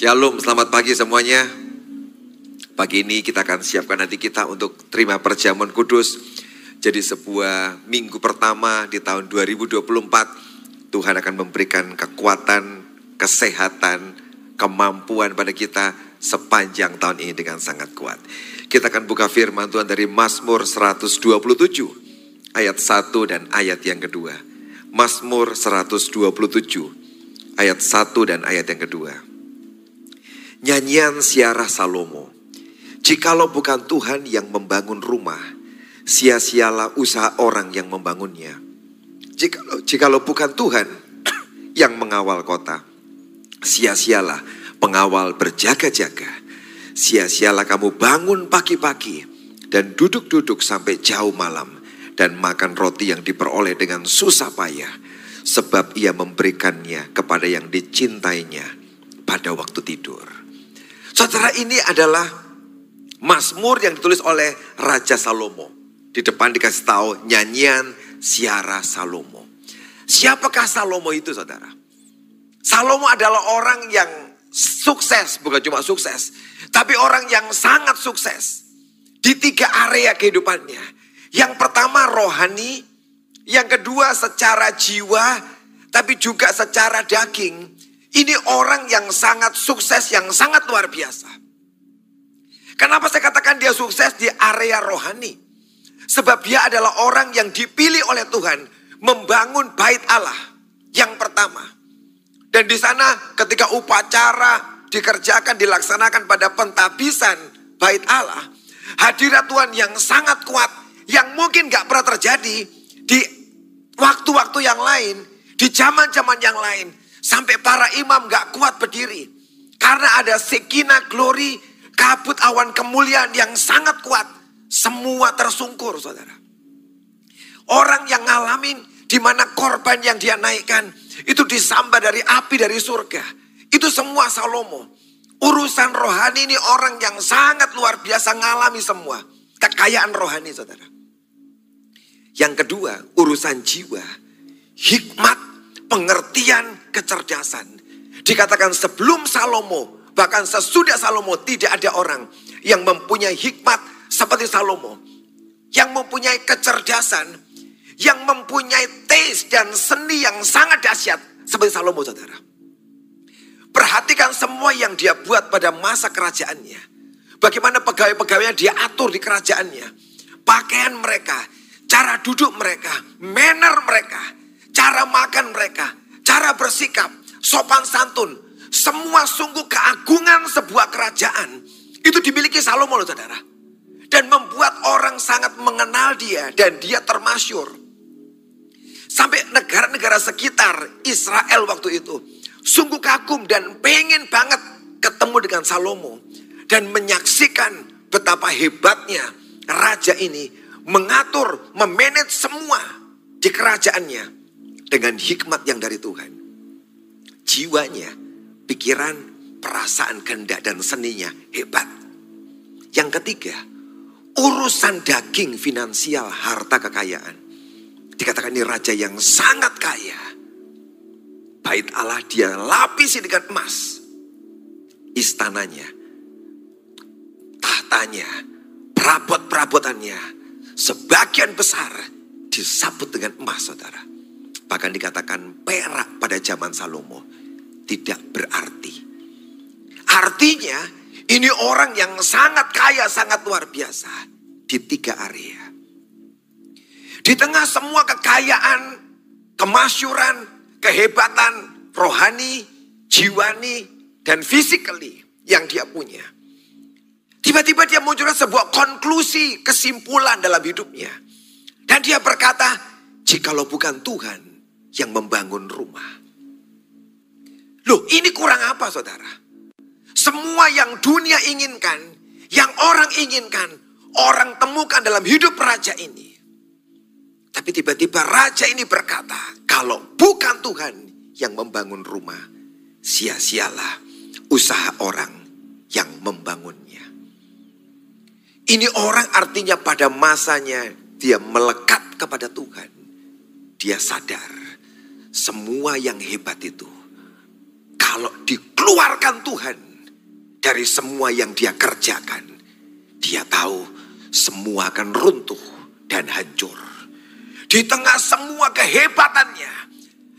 Shalom, selamat pagi semuanya. Pagi ini kita akan siapkan hati kita untuk terima perjamuan kudus. Jadi sebuah minggu pertama di tahun 2024, Tuhan akan memberikan kekuatan, kesehatan, kemampuan pada kita sepanjang tahun ini dengan sangat kuat. Kita akan buka firman Tuhan dari Mazmur 127 ayat 1 dan ayat yang kedua. Mazmur 127 ayat 1 dan ayat yang kedua. Nyanyian siarah Salomo. Jikalau bukan Tuhan yang membangun rumah, sia-sialah usaha orang yang membangunnya. Jikalau, jikalau bukan Tuhan yang mengawal kota, sia-sialah pengawal berjaga-jaga. Sia-sialah kamu bangun pagi-pagi dan duduk-duduk sampai jauh malam dan makan roti yang diperoleh dengan susah payah sebab ia memberikannya kepada yang dicintainya pada waktu tidur. Saudara ini adalah Mazmur yang ditulis oleh Raja Salomo. Di depan dikasih tahu nyanyian Siara Salomo. Siapakah Salomo itu saudara? Salomo adalah orang yang sukses, bukan cuma sukses. Tapi orang yang sangat sukses. Di tiga area kehidupannya. Yang pertama rohani. Yang kedua secara jiwa. Tapi juga secara daging. Ini orang yang sangat sukses, yang sangat luar biasa. Kenapa saya katakan dia sukses di area rohani? Sebab dia adalah orang yang dipilih oleh Tuhan membangun bait Allah yang pertama. Dan di sana ketika upacara dikerjakan, dilaksanakan pada pentabisan bait Allah. Hadirat Tuhan yang sangat kuat, yang mungkin gak pernah terjadi di waktu-waktu yang lain, di zaman-zaman yang lain. Sampai para imam gak kuat berdiri. Karena ada sekina glory, kabut awan kemuliaan yang sangat kuat. Semua tersungkur saudara. Orang yang ngalamin di mana korban yang dia naikkan itu disambar dari api dari surga. Itu semua Salomo. Urusan rohani ini orang yang sangat luar biasa ngalami semua. Kekayaan rohani saudara. Yang kedua, urusan jiwa. Hikmat, pengertian, kecerdasan. Dikatakan sebelum Salomo, bahkan sesudah Salomo tidak ada orang yang mempunyai hikmat seperti Salomo. Yang mempunyai kecerdasan, yang mempunyai taste dan seni yang sangat dahsyat seperti Salomo saudara. Perhatikan semua yang dia buat pada masa kerajaannya. Bagaimana pegawai-pegawainya dia atur di kerajaannya. Pakaian mereka, cara duduk mereka, manner mereka, cara makan mereka, cara bersikap, sopan santun. Semua sungguh keagungan sebuah kerajaan. Itu dimiliki Salomo loh saudara. Dan membuat orang sangat mengenal dia dan dia termasyur. Sampai negara-negara sekitar Israel waktu itu sungguh kagum dan pengen banget ketemu dengan Salomo dan menyaksikan betapa hebatnya raja ini mengatur, memanage semua di kerajaannya dengan hikmat yang dari Tuhan. Jiwanya, pikiran, perasaan kehendak dan seninya hebat. Yang ketiga, urusan daging finansial, harta kekayaan. Dikatakan ini raja yang sangat kaya. Bait Allah dia lapisi dengan emas. Istananya, tahtanya, perabot-perabotannya, sebagian besar disabut dengan emas saudara. Bahkan dikatakan perak pada zaman Salomo tidak berarti. Artinya ini orang yang sangat kaya, sangat luar biasa di tiga area. Di tengah semua kekayaan, kemasyuran, kehebatan rohani, jiwani, dan physically yang dia punya. Tiba-tiba dia munculkan sebuah konklusi, kesimpulan dalam hidupnya. Dan dia berkata, jikalau bukan Tuhan yang membangun rumah. Loh ini kurang apa saudara? Semua yang dunia inginkan, yang orang inginkan, orang temukan dalam hidup raja ini. Tapi tiba-tiba raja ini berkata, kalau bukan Tuhan yang membangun rumah, sia-sialah usaha orang yang membangunnya. Ini orang artinya pada masanya dia melekat kepada Tuhan. Dia sadar semua yang hebat itu kalau dikeluarkan Tuhan dari semua yang dia kerjakan. Dia tahu semua akan runtuh dan hancur. Di tengah semua kehebatannya,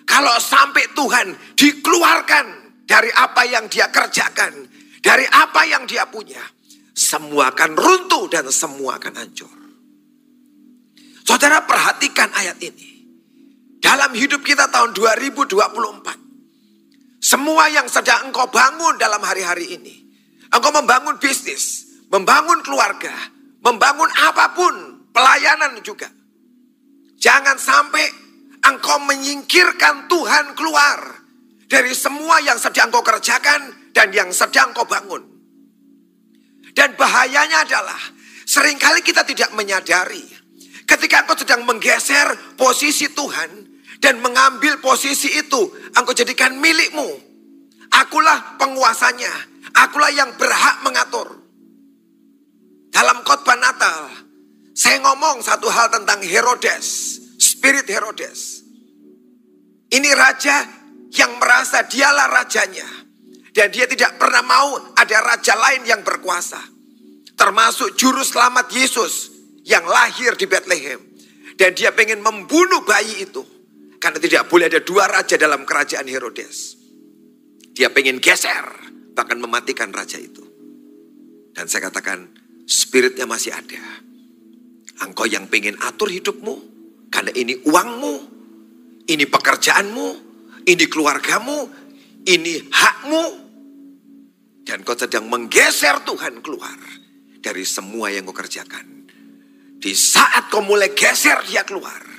kalau sampai Tuhan dikeluarkan dari apa yang dia kerjakan, dari apa yang dia punya, semua akan runtuh dan semua akan hancur. Saudara perhatikan ayat ini. Dalam hidup kita tahun 2024. Semua yang sedang engkau bangun dalam hari-hari ini. Engkau membangun bisnis, membangun keluarga, membangun apa pun, pelayanan juga. Jangan sampai engkau menyingkirkan Tuhan keluar dari semua yang sedang kau kerjakan dan yang sedang kau bangun. Dan bahayanya adalah sering kali kita tidak menyadari ketika engkau sedang menggeser posisi Tuhan dan mengambil posisi itu engkau jadikan milikmu. Akulah penguasanya, akulah yang berhak mengatur. Dalam khotbah Natal, saya ngomong satu hal tentang Herodes, spirit Herodes. Ini raja yang merasa dialah rajanya. Dan dia tidak pernah mau ada raja lain yang berkuasa. Termasuk juru selamat Yesus yang lahir di Bethlehem. Dan dia pengen membunuh bayi itu. Karena tidak boleh ada dua raja dalam kerajaan Herodes. Dia pengen geser, bahkan mematikan raja itu. Dan saya katakan, spiritnya masih ada. Engkau yang pengen atur hidupmu, karena ini uangmu, ini pekerjaanmu, ini keluargamu, ini hakmu. Dan kau sedang menggeser Tuhan keluar dari semua yang kau kerjakan. Di saat kau mulai geser dia keluar,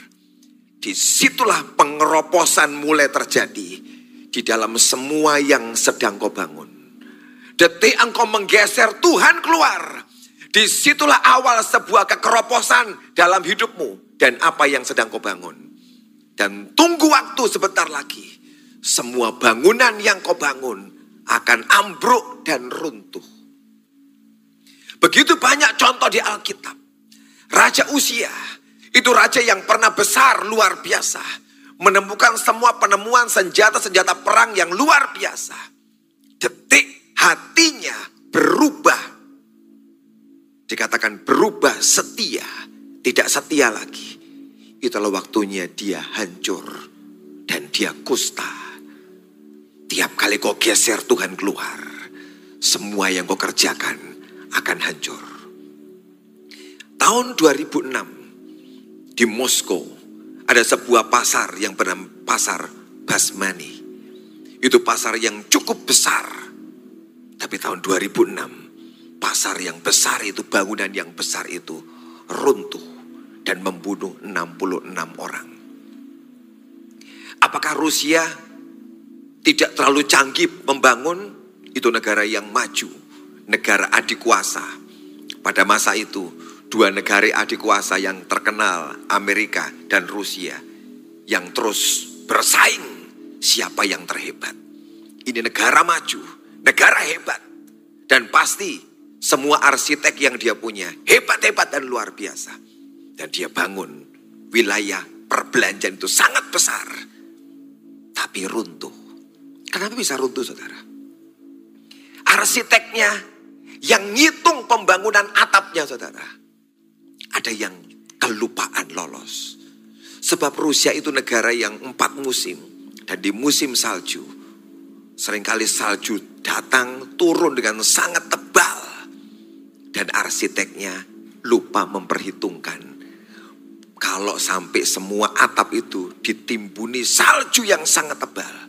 di situlah pengeroposan mulai terjadi di dalam semua yang sedang kau bangun. Detik engkau menggeser Tuhan keluar, di situlah awal sebuah kekeroposan dalam hidupmu dan apa yang sedang kau bangun. Dan tunggu waktu sebentar lagi, semua bangunan yang kau bangun akan ambruk dan runtuh. Begitu banyak contoh di Alkitab. Raja Usia itu raja yang pernah besar luar biasa. Menemukan semua penemuan senjata-senjata perang yang luar biasa. Detik hatinya berubah. Dikatakan berubah setia. Tidak setia lagi. Itulah waktunya dia hancur. Dan dia kusta. Tiap kali kau geser Tuhan keluar, semua yang kau kerjakan akan hancur. Tahun 2006 di Moskow ada sebuah pasar yang bernama pasar Basmani. Itu pasar yang cukup besar. Tapi tahun 2006 pasar yang besar itu bangunan yang besar itu runtuh dan membunuh 66 orang. Apakah Rusia tidak terlalu canggih membangun, itu negara yang maju, negara adik kuasa. Pada masa itu, dua negara adik kuasa yang terkenal, Amerika dan Rusia, yang terus bersaing siapa yang terhebat. Ini negara maju, negara hebat, dan pasti semua arsitek yang dia punya hebat-hebat dan luar biasa. Dan dia bangun wilayah perbelanjaan itu sangat besar, tapi runtuh Kenapa bisa runtuh saudara? Arsiteknya yang ngitung pembangunan atapnya saudara. Ada yang kelupaan lolos. Sebab Rusia itu negara yang empat musim. Dan di musim salju. Seringkali salju datang turun dengan sangat tebal. Dan arsiteknya lupa memperhitungkan. Kalau sampai semua atap itu ditimbuni salju yang sangat tebal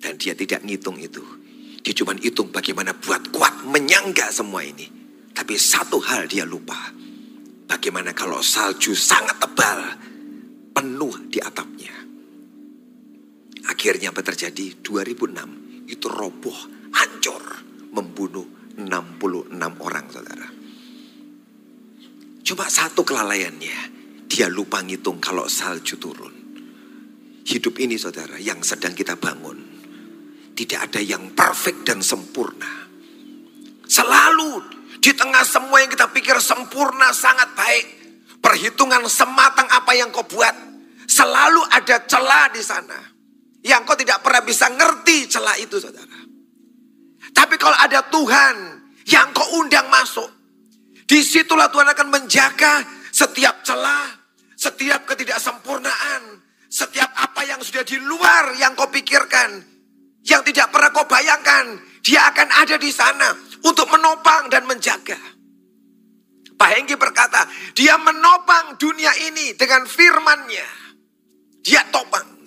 dan dia tidak ngitung itu. Dia cuma hitung bagaimana buat kuat menyangga semua ini. Tapi satu hal dia lupa. Bagaimana kalau salju sangat tebal, penuh di atapnya. Akhirnya apa terjadi? 2006 itu roboh, hancur, membunuh 66 orang saudara. Cuma satu kelalaiannya, dia lupa ngitung kalau salju turun. Hidup ini saudara yang sedang kita bangun tidak ada yang perfect dan sempurna. Selalu di tengah semua yang kita pikir sempurna sangat baik. Perhitungan sematang apa yang kau buat. Selalu ada celah di sana. Yang kau tidak pernah bisa ngerti celah itu saudara. Tapi kalau ada Tuhan yang kau undang masuk, di situlah Tuhan akan menjaga setiap celah, setiap ketidaksempurnaan, setiap apa yang sudah di luar yang kau pikirkan, yang tidak pernah kau bayangkan, dia akan ada di sana untuk menopang dan menjaga. Pak Hengki berkata, dia menopang dunia ini dengan firmannya. Dia topang.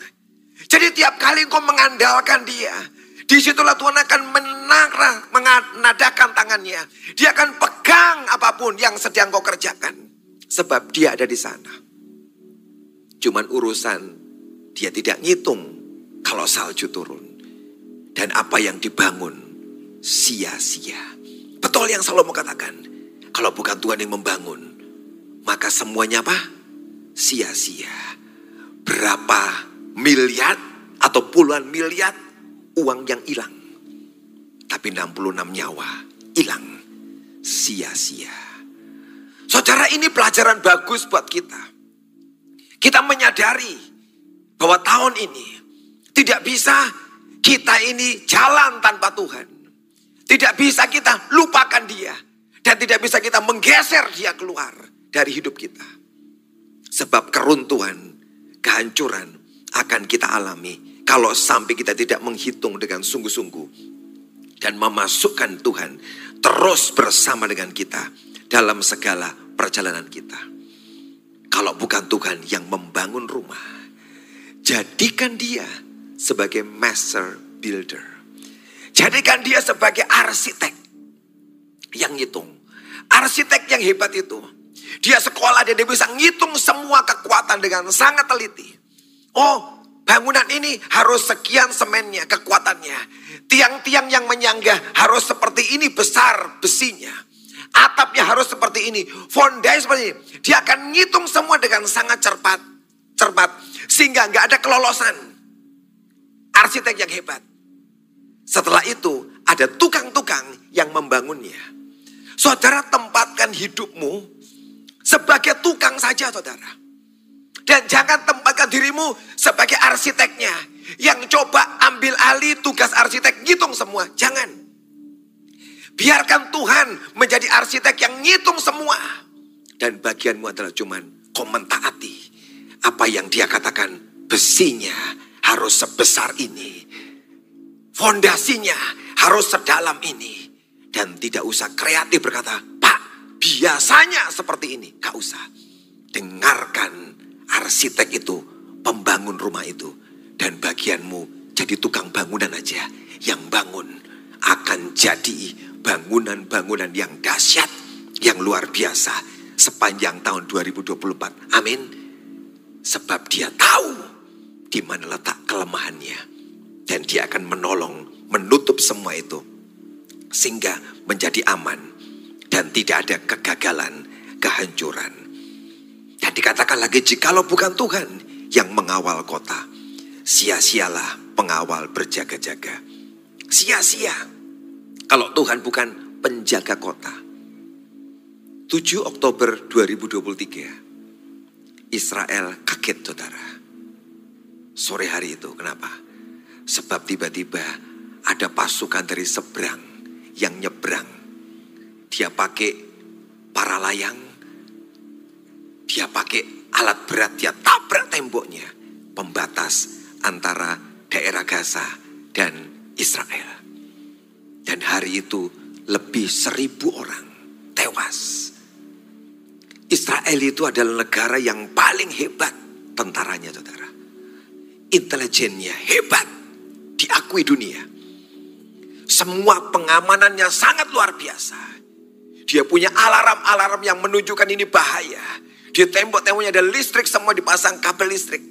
Jadi tiap kali kau mengandalkan dia, di situlah Tuhan akan menara, menadakan tangannya. Dia akan pegang apa pun yang sedang kau kerjakan. Sebab dia ada di sana. Cuman urusan dia tidak ngitung kalau salju turun. Dan apa yang dibangun sia-sia. Betul yang Salomo katakan. Kalau bukan Tuhan yang membangun, maka semuanya apa? Sia-sia. Berapa miliar atau puluhan miliar uang yang hilang. Tapi 66 nyawa hilang. Sia-sia. Saudara ini pelajaran bagus buat kita. Kita menyadari bahwa tahun ini tidak bisa kita ini jalan tanpa Tuhan. Tidak bisa kita lupakan dia. Dan tidak bisa kita menggeser dia keluar dari hidup kita. Sebab keruntuhan, kehancuran akan kita alami. Kalau sampai kita tidak menghitung dengan sungguh-sungguh. Dan memasukkan Tuhan terus bersama dengan kita dalam segala perjalanan kita. Kalau bukan Tuhan yang membangun rumah, jadikan dia sebagai master builder. Jadikan dia sebagai arsitek yang ngitung. Arsitek yang hebat itu. Dia sekolah dan dia bisa ngitung semua kekuatan dengan sangat teliti. Oh, bangunan ini harus sekian semennya, kekuatannya. Tiang-tiang yang menyangga harus seperti ini besar besinya. Atapnya harus seperti ini. Fondasi seperti ini. Dia akan ngitung semua dengan sangat cepat. Cermat. Sehingga nggak ada kelolosan. Arsitek yang hebat. Setelah itu ada tukang-tukang yang membangunnya. Saudara tempatkan hidupmu sebagai tukang saja saudara. Dan jangan tempatkan dirimu sebagai arsiteknya. Yang coba ambil alih tugas arsitek ngitung semua. Jangan. Biarkan Tuhan menjadi arsitek yang ngitung semua. Dan bagianmu adalah cuman komentaati. Apa yang dia katakan besinya harus sebesar ini. Fondasinya harus sedalam ini. Dan tidak usah kreatif berkata, Pak biasanya seperti ini. Gak usah. Dengarkan arsitek itu, pembangun rumah itu. Dan bagianmu jadi tukang bangunan aja. Yang bangun akan jadi bangunan-bangunan yang dahsyat, yang luar biasa sepanjang tahun 2024. Amin. Sebab dia tahu di mana letak kelemahannya. Dan dia akan menolong, menutup semua itu. Sehingga menjadi aman. Dan tidak ada kegagalan, kehancuran. Dan dikatakan lagi, jikalau bukan Tuhan yang mengawal kota. Sia-sialah pengawal berjaga-jaga. Sia-sia kalau Tuhan bukan penjaga kota. 7 Oktober 2023, Israel kaget saudara. Sore hari itu, kenapa? Sebab tiba-tiba ada pasukan dari seberang yang nyebrang. Dia pakai para layang, dia pakai alat berat, dia tabrak temboknya. Pembatas antara daerah Gaza dan Israel. Dan hari itu lebih seribu orang tewas. Israel itu adalah negara yang paling hebat tentaranya saudara. Intelijennya hebat, diakui dunia. Semua pengamanannya sangat luar biasa. Dia punya alarm-alarm yang menunjukkan ini bahaya. Di tembok-temboknya ada listrik, semua dipasang kabel listrik.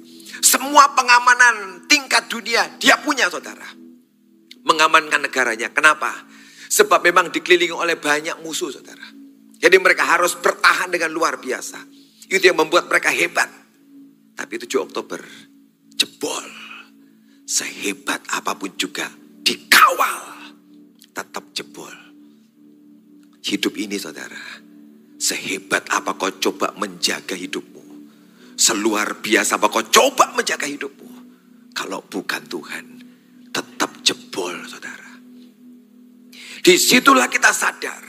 Semua pengamanan tingkat dunia dia punya saudara mengamankan negaranya. Kenapa? Sebab memang dikelilingi oleh banyak musuh, saudara. Jadi mereka harus bertahan dengan luar biasa. Itu yang membuat mereka hebat. Tapi 7 Oktober, jebol. Sehebat apa pun juga, dikawal. Tetap jebol. Hidup ini saudara, sehebat apa kau coba menjaga hidupmu. Seluar biasa apa kau coba menjaga hidupmu. Kalau bukan Tuhan, tetap jebol saudara. Di situlah kita sadar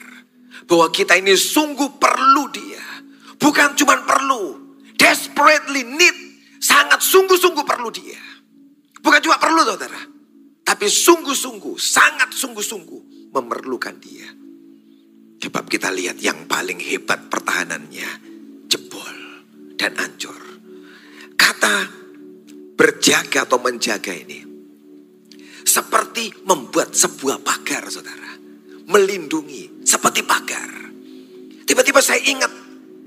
bahwa kita ini sungguh perlu dia. Bukan cuma perlu, desperately need, sangat sungguh-sungguh perlu dia. Bukan cuma perlu saudara, tapi sungguh-sungguh, sangat sungguh-sungguh memerlukan dia. Sebab kita lihat yang paling hebat pertahanannya, jebol dan ancur. Kata berjaga atau menjaga ini, seperti membuat sebuah pagar saudara. Melindungi, seperti pagar. Tiba-tiba saya ingat,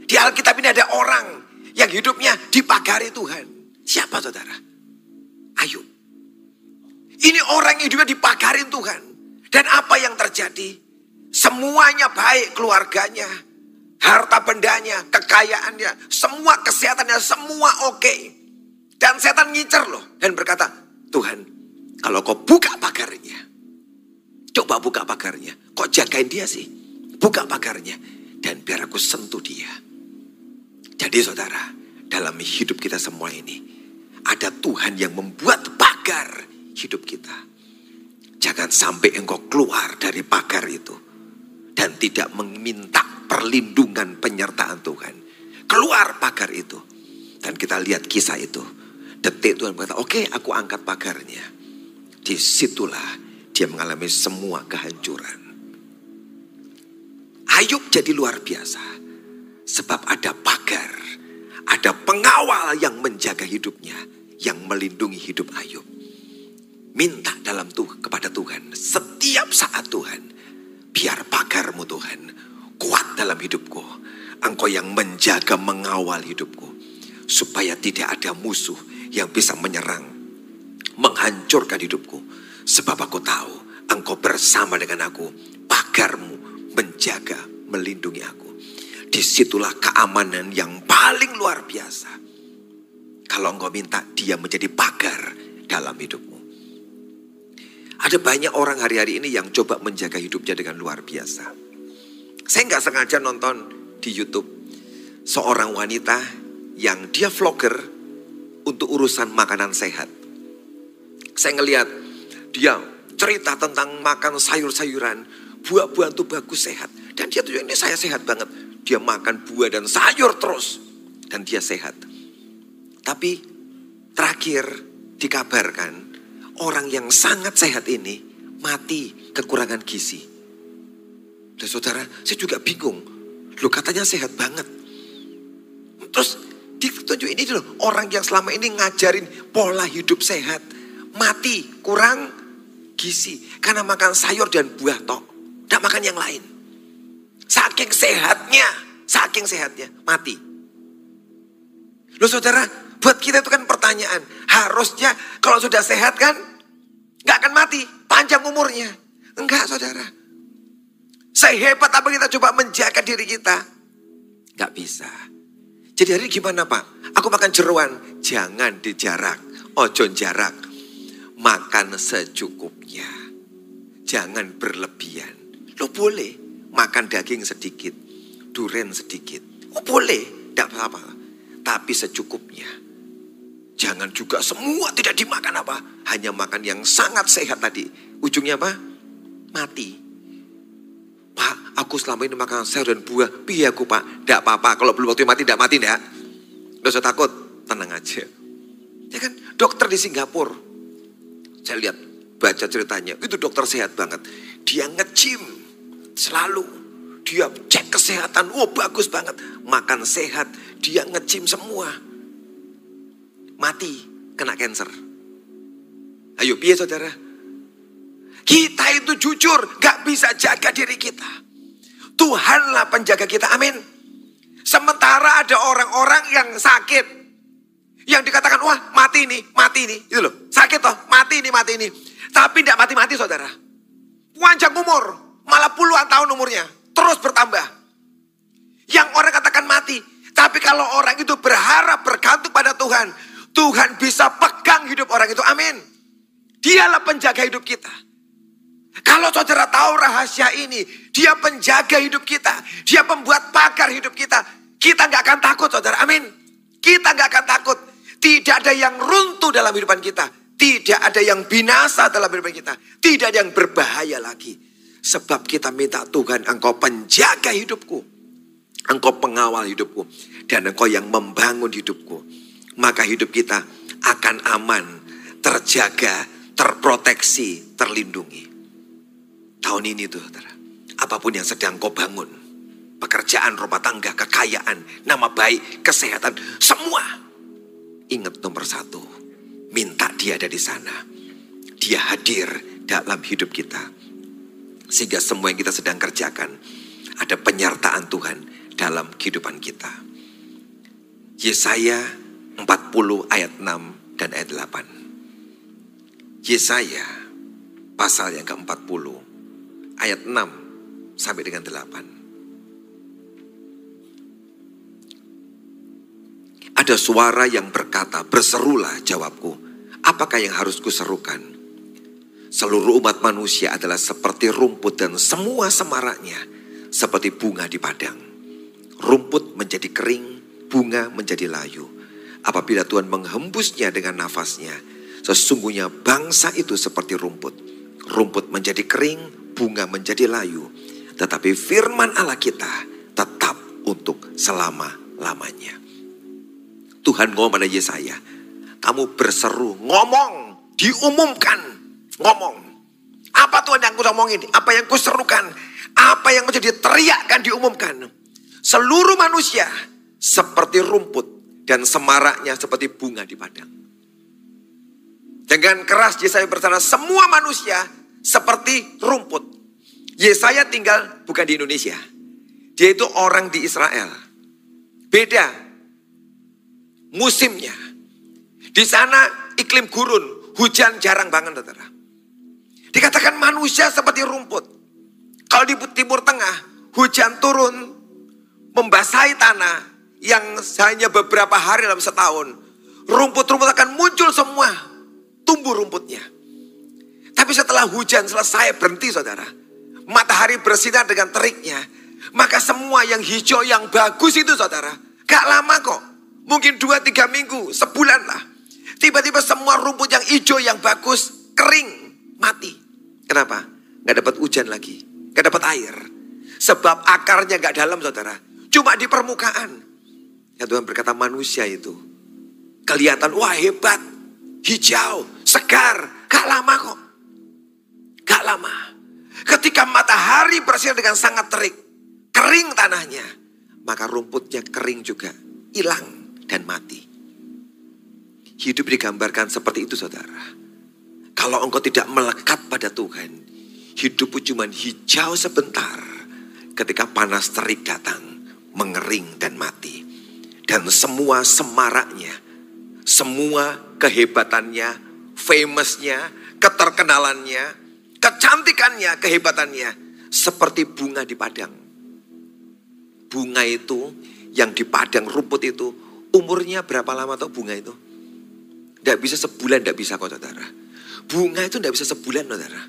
di Alkitab ini ada orang yang hidupnya dipagari Tuhan. Siapa saudara? Ayub. Ini orang yang hidupnya dipagarin Tuhan. Dan apa yang terjadi? Semuanya baik keluarganya, harta bendanya, kekayaannya, semua kesehatannya, semua oke. Dan setan ngicer loh dan berkata, Tuhan kalau kau buka pagarnya, coba buka pagarnya. Kok jagain dia sih? Buka pagarnya dan biar aku sentuh dia. Jadi saudara, dalam hidup kita semua ini, ada Tuhan yang membuat pagar hidup kita. Jangan sampai engkau keluar dari pagar itu dan tidak meminta perlindungan penyertaan Tuhan. Keluar pagar itu. Dan kita lihat kisah itu. Detik Tuhan berkata, oke okay, aku angkat pagarnya. Di situlah dia mengalami semua kehancuran. Ayub jadi luar biasa. Sebab ada pagar. Ada pengawal yang menjaga hidupnya. Yang melindungi hidup Ayub. Minta dalam tuh kepada Tuhan. Setiap saat Tuhan Biar pagarmu Tuhan kuat dalam hidupku. Engkau yang menjaga mengawal hidupku. Supaya tidak ada musuh yang bisa menyerang. Menghancurkan hidupku. Sebab aku tahu engkau bersama dengan aku. Pagarmu menjaga, melindungi aku. Di situlah keamanan yang paling luar biasa. Kalau engkau minta dia menjadi pagar dalam hidupmu. Ada banyak orang hari-hari ini yang coba menjaga hidupnya dengan luar biasa. Saya nggak sengaja nonton di YouTube seorang wanita yang dia vlogger untuk urusan makanan sehat. Saya ngelihat dia cerita tentang makan sayur-sayuran, buah-buahan itu bagus sehat. Dan dia tuh ini saya sehat banget. Dia makan buah dan sayur terus. Dan dia sehat. Tapi terakhir dikabarkan orang yang sangat sehat ini mati kekurangan gizi. Dan saudara, saya juga bingung. Lu katanya sehat banget. Terus ditunjuk ini loh, orang yang selama ini ngajarin pola hidup sehat. Mati, kurang gizi. Karena makan sayur dan buah tok. Tidak makan yang lain. Saking sehatnya, saking sehatnya, mati. Loh saudara, buat kita itu kan pertanyaan. Harusnya kalau sudah sehat kan Gak akan mati, panjang umurnya. Enggak saudara. Sehebat apa kita coba menjaga diri kita. Gak bisa. Jadi hari gimana pak? Aku makan jeruan. Jangan dijarak. Ojo jarak. Makan secukupnya. Jangan berlebihan. Lo boleh makan daging sedikit. Duren sedikit. Oh boleh. Tidak apa-apa. Tapi secukupnya. Jangan juga semua tidak dimakan apa. Hanya makan yang sangat sehat tadi. Ujungnya apa? Mati. Pak, aku selama ini makan sayur dan buah. Piye aku pak? Tidak apa-apa. Kalau belum waktu mati, tidak mati tidak. Tidak usah takut. Tenang aja. Ya kan, dokter di Singapura. Saya lihat, baca ceritanya. Itu dokter sehat banget. Dia ngecim selalu. Dia cek kesehatan. Oh bagus banget. Makan sehat. Dia ngecim semua mati kena cancer. Ayo piye saudara? Kita itu jujur gak bisa jaga diri kita. Tuhanlah penjaga kita, amin. Sementara ada orang-orang yang sakit. Yang dikatakan, wah mati ini, mati ini. Itu loh, sakit toh, mati ini, mati ini. Tapi tidak mati-mati saudara. Panjang umur, malah puluhan tahun umurnya. Terus bertambah. Yang orang katakan mati. Tapi kalau orang itu berharap bergantung pada Tuhan. Tuhan bisa pegang hidup orang itu. Amin. Dialah penjaga hidup kita. Kalau saudara tahu rahasia ini, dia penjaga hidup kita. Dia pembuat pagar hidup kita. Kita nggak akan takut saudara. Amin. Kita nggak akan takut. Tidak ada yang runtuh dalam kehidupan kita. Tidak ada yang binasa dalam kehidupan kita. Tidak ada yang berbahaya lagi. Sebab kita minta Tuhan engkau penjaga hidupku. Engkau pengawal hidupku. Dan engkau yang membangun hidupku. Maka hidup kita akan aman, terjaga, terproteksi, terlindungi. Tahun ini tuh, saudara. Apa pun yang sedang kau bangun. Pekerjaan, rumah tangga, kekayaan, nama baik, kesehatan, semua. Ingat nomor satu, minta dia ada di sana. Dia hadir dalam hidup kita. Sehingga semua yang kita sedang kerjakan, ada penyertaan Tuhan dalam kehidupan kita. Yesaya 40 ayat 6 dan ayat 8. Yesaya pasal yang ke-40 ayat 6 sampai dengan 8. Ada suara yang berkata, berserulah jawabku, apakah yang harus kuserukan? Seluruh umat manusia adalah seperti rumput dan semua semaraknya seperti bunga di padang. Rumput menjadi kering, bunga menjadi layu. Apabila Tuhan menghembusnya dengan nafasnya, sesungguhnya bangsa itu seperti rumput. Rumput menjadi kering, bunga menjadi layu. Tetapi firman Allah kita tetap untuk selama-lamanya. Tuhan ngomong pada Yesaya, kamu berseru, ngomong, diumumkan, ngomong. Apa Tuhan yang ngomong ini? Apa yang kuserukan? Apa yang menjadi teriakkan diumumkan? Seluruh manusia seperti rumput dan semaraknya seperti bunga di padang. Dengan keras Yesaya berkata, semua manusia seperti rumput. Yesaya tinggal bukan di Indonesia. Dia itu orang di Israel. Beda musimnya. Di sana iklim gurun, hujan jarang banget saudara. Dikatakan manusia seperti rumput. Kalau di timur tengah, hujan turun membasahi tanah yang hanya beberapa hari dalam setahun. Rumput-rumput akan muncul semua, tumbuh rumputnya. Tapi setelah hujan selesai berhenti saudara. Matahari bersinar dengan teriknya. Maka semua yang hijau yang bagus itu saudara. Gak lama kok. Mungkin dua tiga minggu, sebulan lah. Tiba-tiba semua rumput yang hijau yang bagus kering, mati. Kenapa? Gak dapat hujan lagi, gak dapat air. Sebab akarnya gak dalam saudara. Cuma di permukaan. Ya Tuhan berkata manusia itu. Kelihatan wah hebat. Hijau, segar. Gak lama kok. Gak lama. Ketika matahari bersinar dengan sangat terik. Kering tanahnya. Maka rumputnya kering juga. Hilang dan mati. Hidup digambarkan seperti itu saudara. Kalau engkau tidak melekat pada Tuhan, hidupmu cuma hijau sebentar. Ketika panas terik datang, mengering dan mati. Dan semua semaraknya, semua kehebatannya, famousnya, keterkenalannya, kecantikannya, kehebatannya, seperti bunga di padang. Bunga itu yang di padang rumput itu umurnya berapa lama tuh bunga itu? Tidak bisa sebulan, tidak bisa kok saudara. Bunga itu tidak bisa sebulan saudara.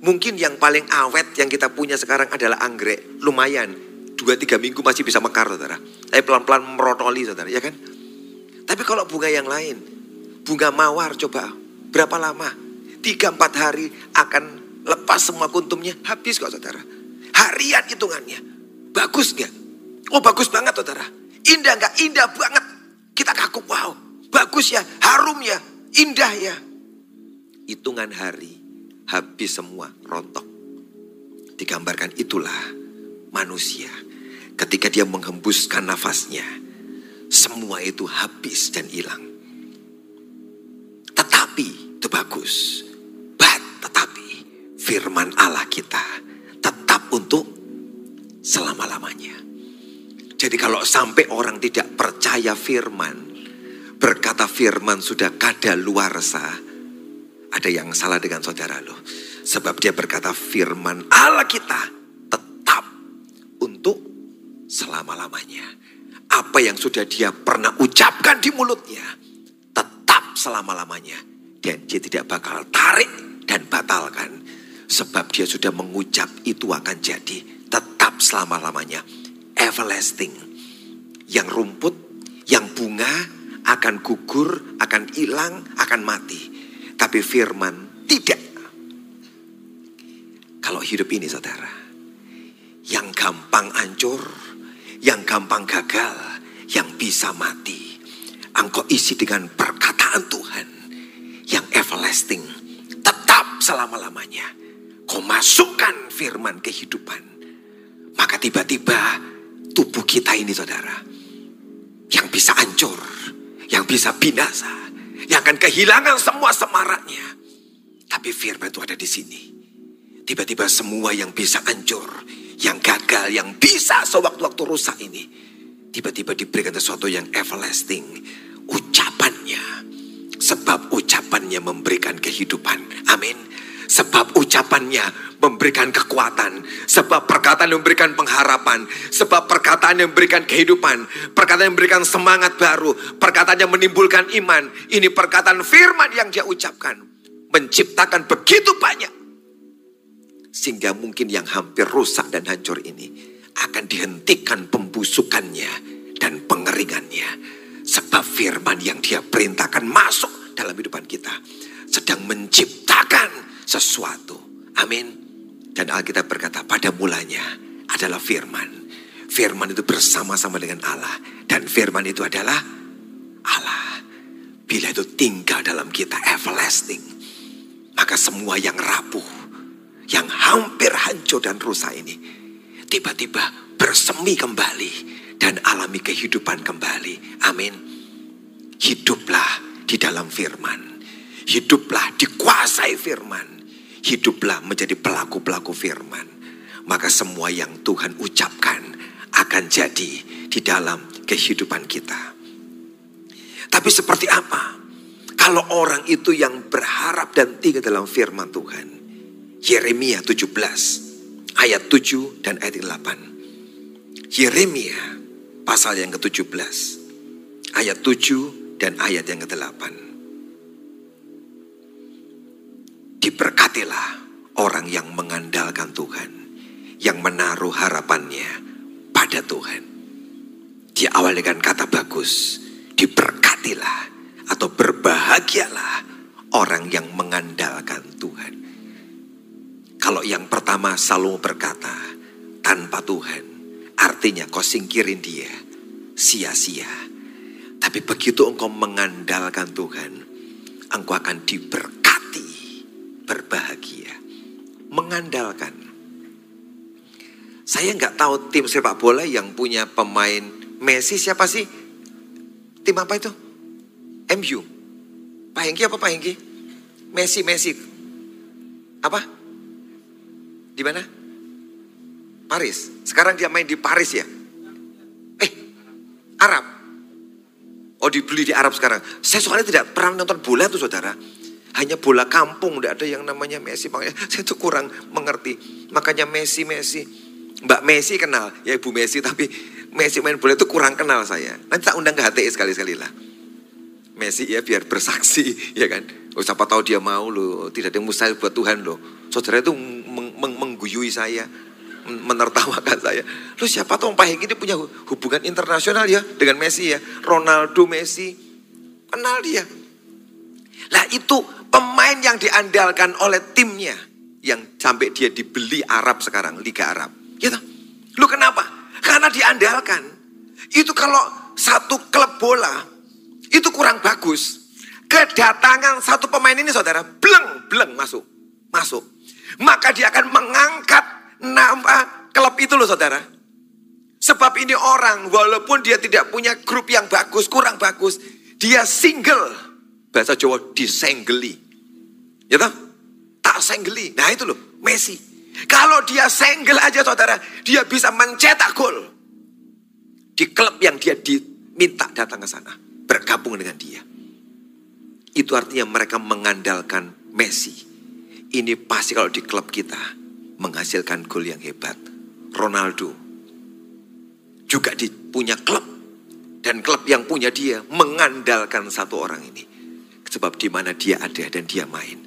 Mungkin yang paling awet yang kita punya sekarang adalah anggrek. Lumayan, dua tiga minggu masih bisa mekar saudara. Tapi pelan-pelan merotoli saudara, ya kan? Tapi kalau bunga yang lain, bunga mawar coba berapa lama? Tiga empat hari akan lepas semua kuntumnya, habis kok saudara. Harian hitungannya, bagus nggak? Oh bagus banget saudara. Indah nggak? Indah banget. Kita kaku, wow, bagus ya, harum ya, indah ya. Hitungan hari, habis semua, rontok. Digambarkan itulah manusia. Ketika dia menghembuskan nafasnya, semua itu habis dan hilang. Tetapi, itu bagus. But, tetapi, firman Allah kita tetap untuk selama-lamanya. Jadi kalau sampai orang tidak percaya firman, berkata firman sudah kada luarsa, ada yang salah dengan saudara loh. Sebab dia berkata firman Allah kita tetap untuk selama-lamanya. Apa yang sudah dia pernah ucapkan di mulutnya, tetap selama-lamanya. Dan dia tidak bakal tarik dan batalkan. Sebab dia sudah mengucap itu akan jadi tetap selama-lamanya everlasting. Yang rumput, yang bunga akan gugur, akan hilang, akan mati. Tapi firman tidak. Kalau hidup ini saudara, yang gampang hancur, yang gampang gagal, yang bisa mati. Engkau isi dengan perkataan Tuhan yang everlasting, tetap selama-lamanya. Kau masukkan firman kehidupan. Maka tiba-tiba tubuh kita ini saudara, yang bisa hancur, yang bisa binasa, yang akan kehilangan semua semaraknya. Tapi firman itu ada di sini Tiba-tiba semua yang bisa hancur, yang gagal, yang bisa sewaktu-waktu rusak ini. Tiba-tiba diberikan sesuatu yang everlasting. Ucapannya. Sebab ucapannya memberikan kehidupan. Amin. Sebab ucapannya memberikan kekuatan. Sebab perkataan memberikan pengharapan. Sebab perkataan yang memberikan kehidupan. Perkataan yang memberikan semangat baru. Perkataan yang menimbulkan iman. Ini perkataan firman yang dia ucapkan. Menciptakan begitu banyak sehingga mungkin yang hampir rusak dan hancur ini akan dihentikan pembusukannya dan pengeringannya. Sebab firman yang dia perintahkan masuk dalam kehidupan kita. Sedang menciptakan sesuatu. Amin. Dan Alkitab berkata pada mulanya adalah firman. Firman itu bersama-sama dengan Allah. Dan firman itu adalah Allah. Bila itu tinggal dalam kita everlasting. Maka semua yang rapuh yang hampir hancur dan rusak ini tiba-tiba bersemi kembali dan alami kehidupan kembali. Amin. Hiduplah di dalam firman. Hiduplah dikuasai firman. Hiduplah menjadi pelaku-pelaku firman. Maka semua yang Tuhan ucapkan akan jadi di dalam kehidupan kita. Tapi seperti apa? Kalau orang itu yang berharap dan tinggal dalam firman Tuhan Yeremia 17 ayat 7 dan ayat 8. Yeremia pasal yang ke-17 ayat 7 dan ayat yang ke-8. Diberkatilah orang yang mengandalkan Tuhan, yang menaruh harapannya pada Tuhan. Dia awal dengan kata bagus, diberkatilah atau berbahagialah orang yang mengandalkan Tuhan. Kalau yang pertama selalu berkata, tanpa Tuhan, artinya kau singkirin dia, sia-sia. Tapi begitu engkau mengandalkan Tuhan, engkau akan diberkati, berbahagia, mengandalkan. Saya nggak tahu tim sepak bola yang punya pemain Messi siapa sih? Tim apa itu? MU. Pak Hengki apa Pak Hengki? Messi, Messi. Apa? Di mana? Paris. Sekarang dia main di Paris ya? Eh, Arab. Oh dibeli di Arab sekarang. Saya soalnya tidak pernah nonton bola tuh saudara. Hanya bola kampung, tidak ada yang namanya Messi. Makanya saya tuh kurang mengerti. Makanya Messi, Messi. Mbak Messi kenal, ya Ibu Messi. Tapi Messi main bola itu kurang kenal saya. Nanti tak undang ke HTI sekali-sekali lah. Messi ya biar bersaksi, ya kan. Oh, siapa tahu dia mau loh. Tidak ada yang mustahil buat Tuhan loh. Saudara itu mengguyui saya, menertawakan saya. Lu siapa tahu Pak Hengki ini punya hubungan internasional ya dengan Messi ya. Ronaldo Messi, kenal dia. Lah itu pemain yang diandalkan oleh timnya. Yang sampai dia dibeli Arab sekarang, Liga Arab. Gitu. Lu kenapa? Karena diandalkan. Itu kalau satu klub bola, itu kurang bagus. Kedatangan satu pemain ini saudara, bleng, bleng masuk. Masuk maka dia akan mengangkat nama klub itu loh saudara. Sebab ini orang walaupun dia tidak punya grup yang bagus, kurang bagus, dia single. Bahasa Jawa disenggeli. Ya toh? Tak senggeli. Nah itu loh, Messi. Kalau dia single aja saudara, dia bisa mencetak gol. Di klub yang dia diminta datang ke sana. Bergabung dengan dia. Itu artinya mereka mengandalkan Messi. Ini pasti kalau di klub kita menghasilkan gol yang hebat. Ronaldo juga punya klub dan klub yang punya dia mengandalkan satu orang ini. Sebab di mana dia ada dan dia main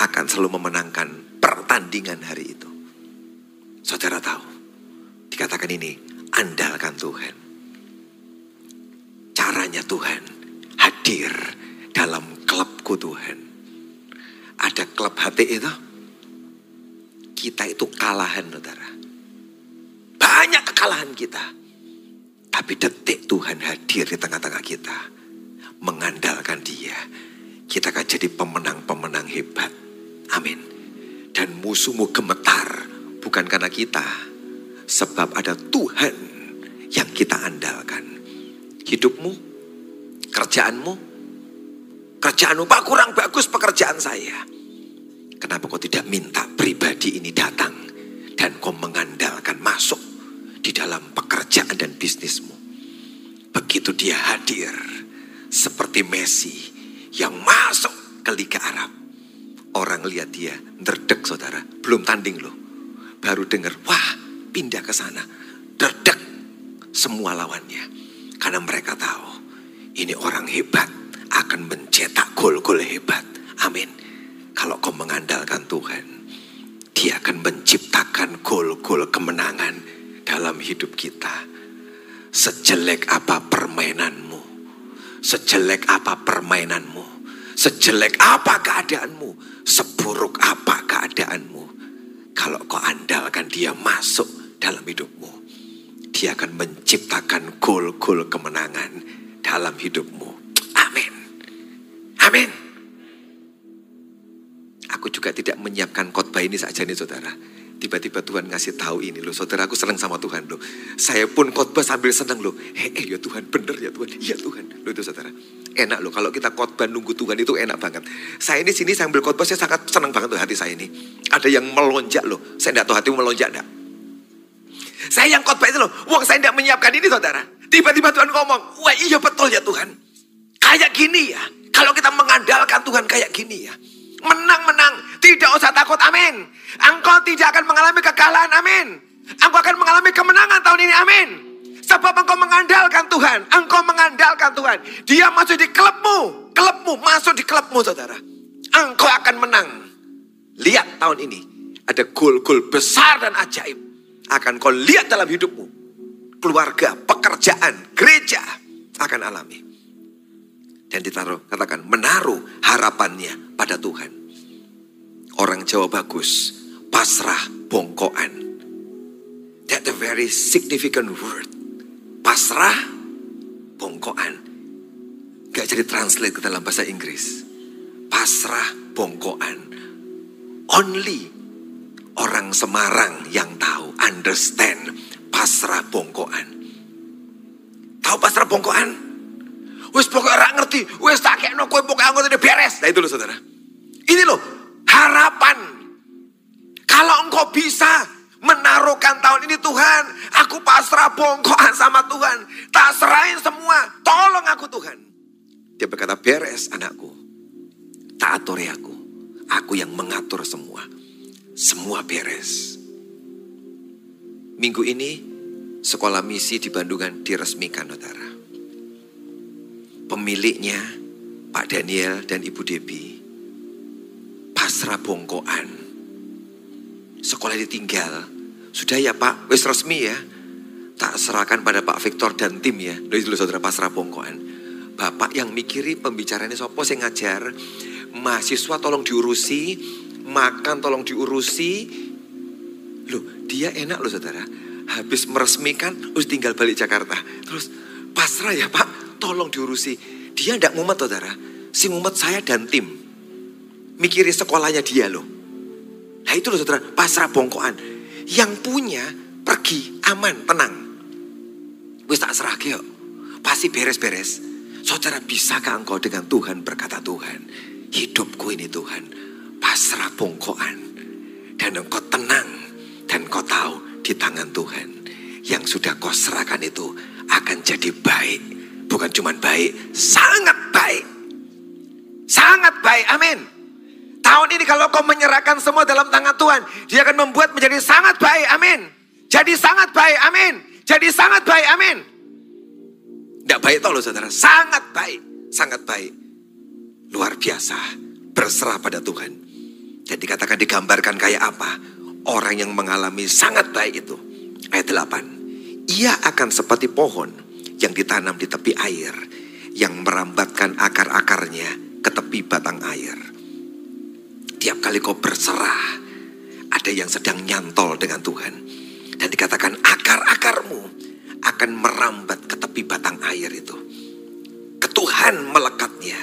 akan selalu memenangkan pertandingan hari itu. Saudara tahu, dikatakan ini andalkan Tuhan. Caranya Tuhan hadir dalam klubku Tuhan ada klub hati itu. kita itu kalahan saudara. Banyak kekalahan kita. Tapi detik Tuhan hadir di tengah-tengah kita. Mengandalkan dia. Kita akan jadi pemenang-pemenang hebat. Amin. Dan musuhmu gemetar. Bukan karena kita. Sebab ada Tuhan yang kita andalkan. Hidupmu, kerjaanmu, kerjaanmu, Pak kurang bagus pekerjaan saya. Kenapa kau tidak minta pribadi ini datang dan kau mengandalkan masuk di dalam pekerjaan dan bisnismu. Begitu dia hadir seperti Messi yang masuk ke Liga Arab. Orang lihat dia derdek saudara, belum tanding loh. Baru dengar, wah pindah ke sana. Derdek semua lawannya. Karena mereka tahu ini orang hebat akan mencetak gol-gol hebat. Amin. Kalau kau mengandalkan Tuhan, dia akan menciptakan gol-gol kemenangan dalam hidup kita. Sejelek apa permainanmu, sejelek apa permainanmu, sejelek apa keadaanmu, seburuk apa keadaanmu. Kalau kau andalkan dia masuk dalam hidupmu, dia akan menciptakan gol-gol kemenangan dalam hidupmu. Amin. Aku juga tidak menyiapkan khotbah ini saja nih saudara. Tiba-tiba Tuhan ngasih tahu ini loh. Saudara aku senang sama Tuhan loh. Saya pun khotbah sambil senang loh. Hei eh, ya Tuhan bener ya Tuhan. Iya Tuhan. Loh itu saudara. Enak loh kalau kita khotbah nunggu Tuhan itu enak banget. Saya ini sini sambil khotbah saya sangat senang banget tuh hati saya ini. Ada yang melonjak loh. Saya tidak tahu hatimu melonjak enggak. Saya yang khotbah itu loh. Wong saya tidak menyiapkan ini saudara. Tiba-tiba Tuhan ngomong. Wah iya betul ya Tuhan. Kayak gini ya. Kalau kita mengandalkan Tuhan kayak gini ya. Menang-menang. Tidak usah takut. Amin. Engkau tidak akan mengalami kekalahan. Amin. Engkau akan mengalami kemenangan tahun ini. Amin. Sebab engkau mengandalkan Tuhan. Engkau mengandalkan Tuhan. Dia masuk di klubmu. Klubmu masuk di klubmu saudara. Engkau akan menang. Lihat tahun ini. Ada gol-gol besar dan ajaib. Akan kau lihat dalam hidupmu. Keluarga, pekerjaan, gereja akan alami dan ditaruh katakan menaruh harapannya pada Tuhan. Orang Jawa bagus, pasrah bongkoan. That a very significant word. Pasrah bongkoan. Gak jadi translate ke dalam bahasa Inggris. Pasrah bongkoan. Only orang Semarang yang tahu, understand pasrah bongkoan. Tahu pasrah bongkoan? Wes pokoknya orang ngerti. Wes tak kayak no pokoknya anggota dia beres. Nah itu loh saudara. Ini loh harapan. Kalau engkau bisa menaruhkan tahun ini Tuhan. Aku pasrah bongkoan sama Tuhan. Tak serahin semua. Tolong aku Tuhan. Dia berkata beres anakku. Tak atur aku. Aku yang mengatur semua. Semua beres. Minggu ini sekolah misi di Bandungan diresmikan, saudara pemiliknya Pak Daniel dan Ibu Debi pasrah bongkoan. Sekolah ditinggal. Sudah ya Pak, wis resmi ya. Tak serahkan pada Pak Victor dan tim ya. Dari dulu saudara pasrah bongkoan. Bapak yang mikiri pembicaranya sopo saya ngajar. Mahasiswa tolong diurusi, makan tolong diurusi. Loh, dia enak loh saudara. Habis meresmikan, terus tinggal balik Jakarta. Terus pasrah ya Pak, tolong diurusi. Dia tidak mumet saudara. Si mumet saya dan tim. Mikiri sekolahnya dia loh. Nah itu loh saudara, pasrah bongkoan. Yang punya pergi aman, tenang. Wis tak serah kyo. Pasti beres-beres. Saudara bisakah engkau dengan Tuhan berkata Tuhan. Hidupku ini Tuhan. Pasrah bongkoan. Dan engkau tenang. Dan kau tahu di tangan Tuhan. Yang sudah kau serahkan itu akan jadi baik Bukan cuma baik, sangat baik. Sangat baik, amin. Tahun ini kalau kau menyerahkan semua dalam tangan Tuhan, dia akan membuat menjadi sangat baik, amin. Jadi sangat baik, amin. Jadi sangat baik, amin. Tidak baik tau loh saudara, sangat baik, sangat baik. Luar biasa, berserah pada Tuhan. Jadi dikatakan digambarkan kayak apa? Orang yang mengalami sangat baik itu. Ayat 8. Ia akan seperti pohon yang ditanam di tepi air, yang merambatkan akar-akarnya ke tepi batang air. Tiap kali kau berserah, ada yang sedang nyantol dengan Tuhan. Dan dikatakan akar-akarmu akan merambat ke tepi batang air itu. Ketuhan melekatnya,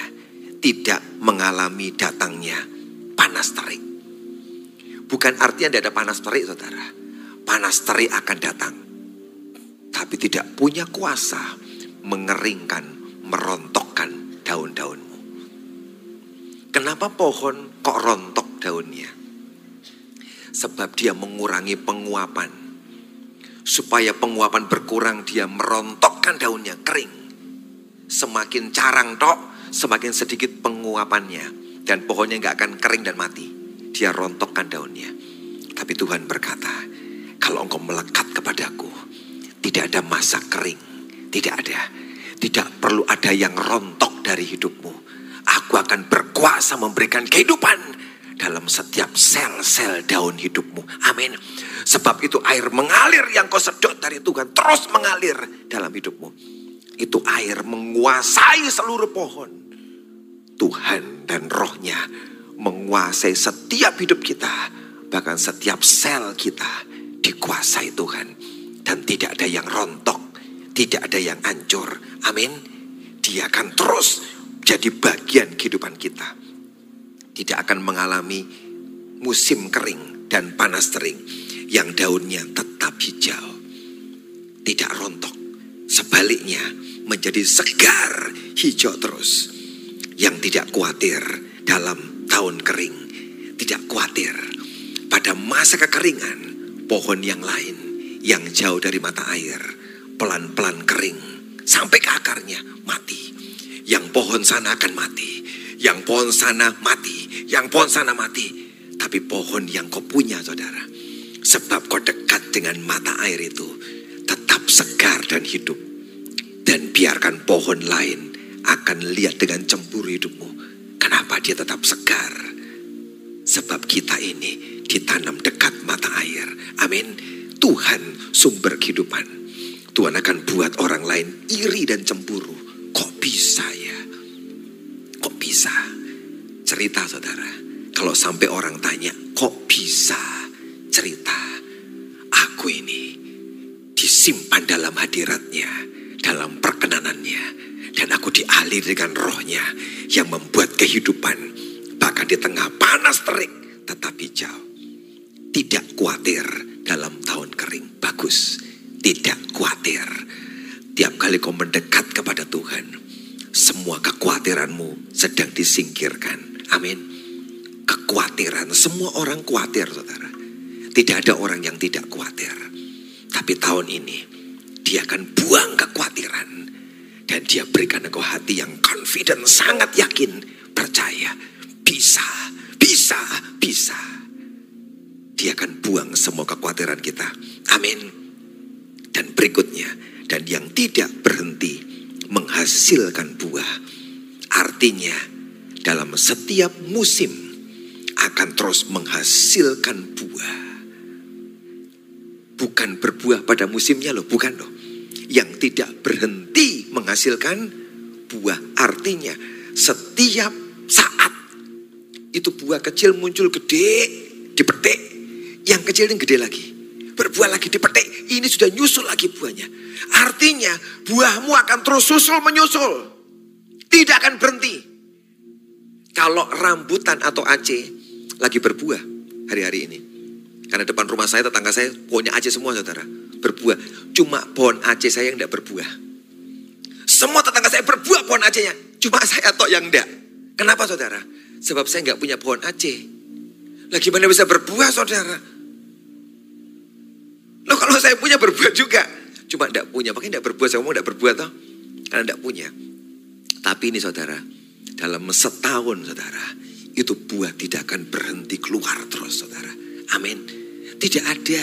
tidak mengalami datangnya panas terik. Bukan artinya tidak ada panas terik saudara. Panas terik akan datang. Tapi tidak punya kuasa mengeringkan, merontokkan daun-daunmu. Kenapa pohon kok rontok daunnya? Sebab dia mengurangi penguapan. Supaya penguapan berkurang dia merontokkan daunnya kering. Semakin carang tok, semakin sedikit penguapannya. Dan pohonnya nggak akan kering dan mati. Dia rontokkan daunnya. Tapi Tuhan berkata, kalau engkau melekat kepadaku, tidak ada masa kering. Tidak ada. Tidak perlu ada yang rontok dari hidupmu. Aku akan berkuasa memberikan kehidupan dalam setiap sel-sel daun hidupmu. Amin. Sebab itu air mengalir yang kau sedot dari Tuhan terus mengalir dalam hidupmu. Itu air menguasai seluruh pohon. Tuhan dan rohnya menguasai setiap hidup kita. Bahkan setiap sel kita dikuasai Tuhan. Dan tidak ada yang rontok. Tidak ada yang hancur. Amin. Dia akan terus jadi bagian kehidupan kita tidak akan mengalami musim kering dan panas terik yang daunnya tetap hijau. Tidak rontok. Sebaliknya menjadi segar hijau terus. Yang tidak khawatir dalam tahun kering. Tidak khawatir pada masa kekeringan pohon yang lain yang jauh dari mata air pelan-pelan kering sampai ke akarnya mati. Yang pohon sana akan mati. Yang pohon sana mati. Yang pohon sana mati. Tapi pohon yang kau punya saudara. Sebab kau dekat dengan mata air itu. Tetap segar dan hidup. Dan biarkan pohon lain akan lihat dengan cemburu hidupmu. Kenapa dia tetap segar? Sebab kita ini ditanam dekat mata air. Amin. Tuhan sumber kehidupan. Tuhan akan buat orang lain iri dan cemburu. Kok bisa ya? Kok bisa? Cerita saudara. Kalau sampai orang tanya, kok bisa cerita? Aku ini disimpan dalam hadiratnya, dalam perkenanannya. Dan aku dialir dengan rohnya yang membuat kehidupan. Bahkan di tengah panas terik tetap hijau. Tidak khawatir dalam tahun kering. Bagus. Tidak khawatir. Tiap kali kau mendekat kepada Tuhan, semua kekhawatiranmu sedang disingkirkan. Amin. Kekhawatiran, semua orang khawatir, saudara. Tidak ada orang yang tidak khawatir. Tapi tahun ini, dia akan buang kekhawatiran. Dan dia berikan engkau hati yang confident, sangat yakin, percaya. Bisa, bisa, bisa. Dia akan buang semua kekhawatiran kita. Amin. Dan berikutnya, dan yang tidak berhenti menghasilkan buah. Artinya, dalam setiap musim akan terus menghasilkan buah. Bukan berbuah pada musimnya loh, bukan loh. Yang tidak berhenti menghasilkan buah. Artinya, setiap saat itu buah kecil muncul gede, dipetik. Yang kecil ini gede lagi. Berbuah lagi dipetik, ini sudah nyusul lagi buahnya. Artinya buahmu akan terus susul menyusul. Tidak akan berhenti. Kalau rambutan atau aceh lagi berbuah hari-hari ini. Karena depan rumah saya, tetangga saya pohonnya aceh semua saudara. Berbuah. Cuma pohon aceh saya yang tidak berbuah. Semua tetangga saya berbuah pohon acehnya. Cuma saya tok yang enggak. Kenapa saudara? Sebab saya nggak punya pohon aceh. Lah gimana bisa berbuah saudara? Loh kalau saya punya berbuah juga. Cuma tidak punya. Makanya tidak berbuah. Saya ngomong tidak berbuah toh. Karena tidak punya. Tapi ini saudara. Dalam setahun saudara. Itu buah tidak akan berhenti keluar terus saudara. Amin. Tidak ada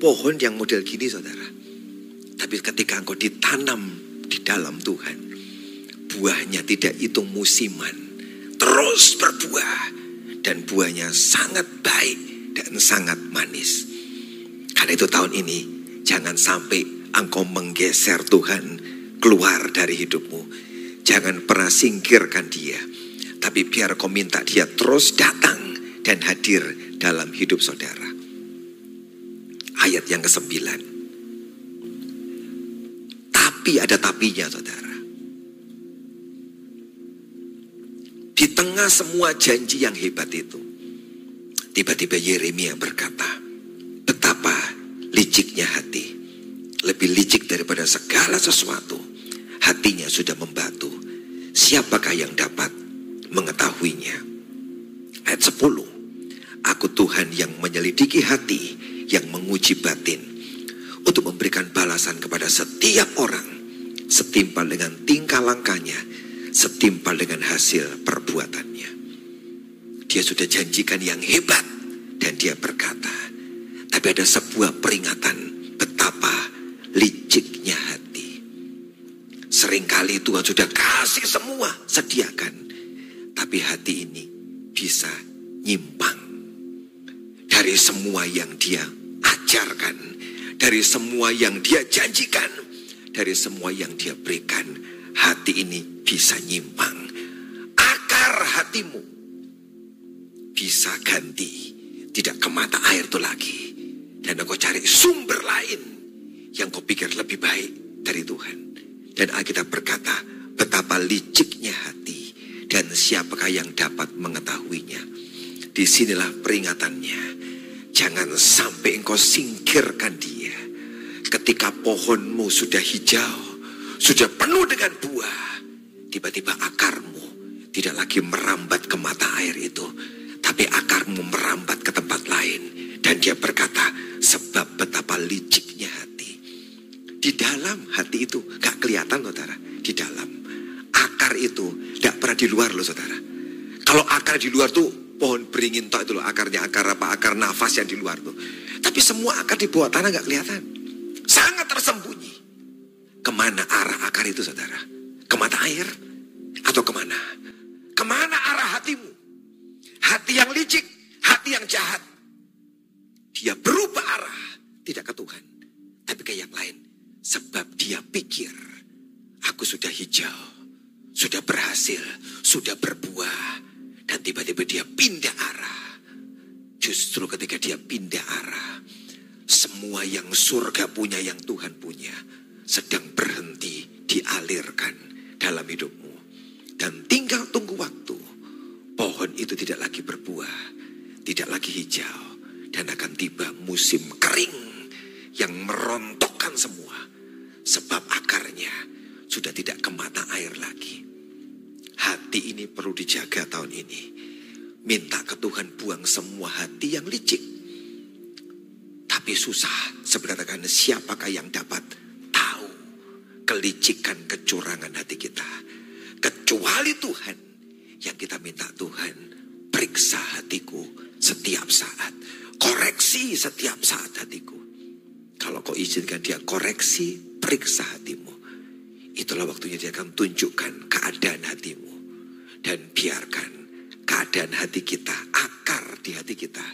pohon yang model gini saudara. Tapi ketika engkau ditanam di dalam Tuhan. Buahnya tidak hitung musiman. Terus berbuah. Dan buahnya sangat baik dan sangat manis. Karena itu tahun ini jangan sampai engkau menggeser Tuhan keluar dari hidupmu. Jangan pernah singkirkan dia. Tapi biar kau minta dia terus datang dan hadir dalam hidup saudara. ayat yang ke-9. Tapi ada tapinya saudara. Di tengah semua janji yang hebat itu, tiba-tiba Yeremia berkata, liciknya hati. Lebih licik daripada segala sesuatu. Hatinya sudah membatu. Siapakah yang dapat mengetahuinya? Ayat 10. Aku Tuhan yang menyelidiki hati, yang menguji batin, untuk memberikan balasan kepada setiap orang, setimpal dengan tingkah langkahnya, setimpal dengan hasil perbuatannya. Dia sudah janjikan yang hebat dan dia berkata, tapi ada sebuah peringatan betapa liciknya hati. Seringkali Tuhan sudah kasih semua, sediakan. Tapi hati ini bisa nyimpang dari semua yang dia ajarkan, dari semua yang dia janjikan, dari semua yang dia berikan. Hati ini bisa nyimpang. Akar hatimu bisa ganti. Tidak ke mata air itu lagi. Dan engkau cari sumber lain yang kau pikir lebih baik dari Tuhan. Dan Alkitab berkata, betapa liciknya hati dan siapakah yang dapat mengetahuinya. Di sinilah peringatannya. Jangan sampai engkau singkirkan dia. Ketika pohonmu sudah hijau, sudah penuh dengan buah, tiba-tiba akarmu tidak lagi merambat ke mata air itu, tapi akarmu merambat ke tempat lain. Dan dia berkata, sebab betapa liciknya hati. Di dalam hati itu, gak kelihatan saudara, di dalam. Akar itu gak pernah di luar loh saudara. Kalau akar di luar tuh pohon beringin toh itu loh akarnya, akar apa, akar nafas yang di luar tuh. Tapi semua akar di bawah tanah gak kelihatan. Sangat tersembunyi. Ke mana arah akar itu saudara? Ke mata air? Atau ke mana? Ke mana arah hatimu? Hati yang licik, hati yang jahat. Dia berubah arah, tidak ke Tuhan, tapi ke yang lain. Sebab dia pikir, aku sudah hijau, sudah berhasil, sudah berbuah. Dan tiba-tiba dia pindah arah. Justru ketika dia pindah arah, semua yang surga punya, yang Tuhan punya, sedang berhenti dialirkan dalam hidupmu. Dan tinggal tunggu waktu. Pohon itu tidak lagi berbuah, tidak lagi hijau. Dan akan tiba musim kering yang merontokkan semua. Sebab akarnya sudah tidak ke air lagi. Hati ini perlu dijaga tahun ini. Minta ke Tuhan buang semua hati yang licik. Tapi susah. Sebenarnya siapakah yang dapat tahu kelicikan kecurangan hati kita. Kecuali Tuhan yang kita minta Tuhan periksa hatiku setiap saat. Koreksi setiap saat hatiku. Kalau kau izinkan dia koreksi, periksa hatimu. Itulah waktunya dia akan tunjukkan keadaan hatimu. Dan biarkan keadaan hati kita, akar di hati kita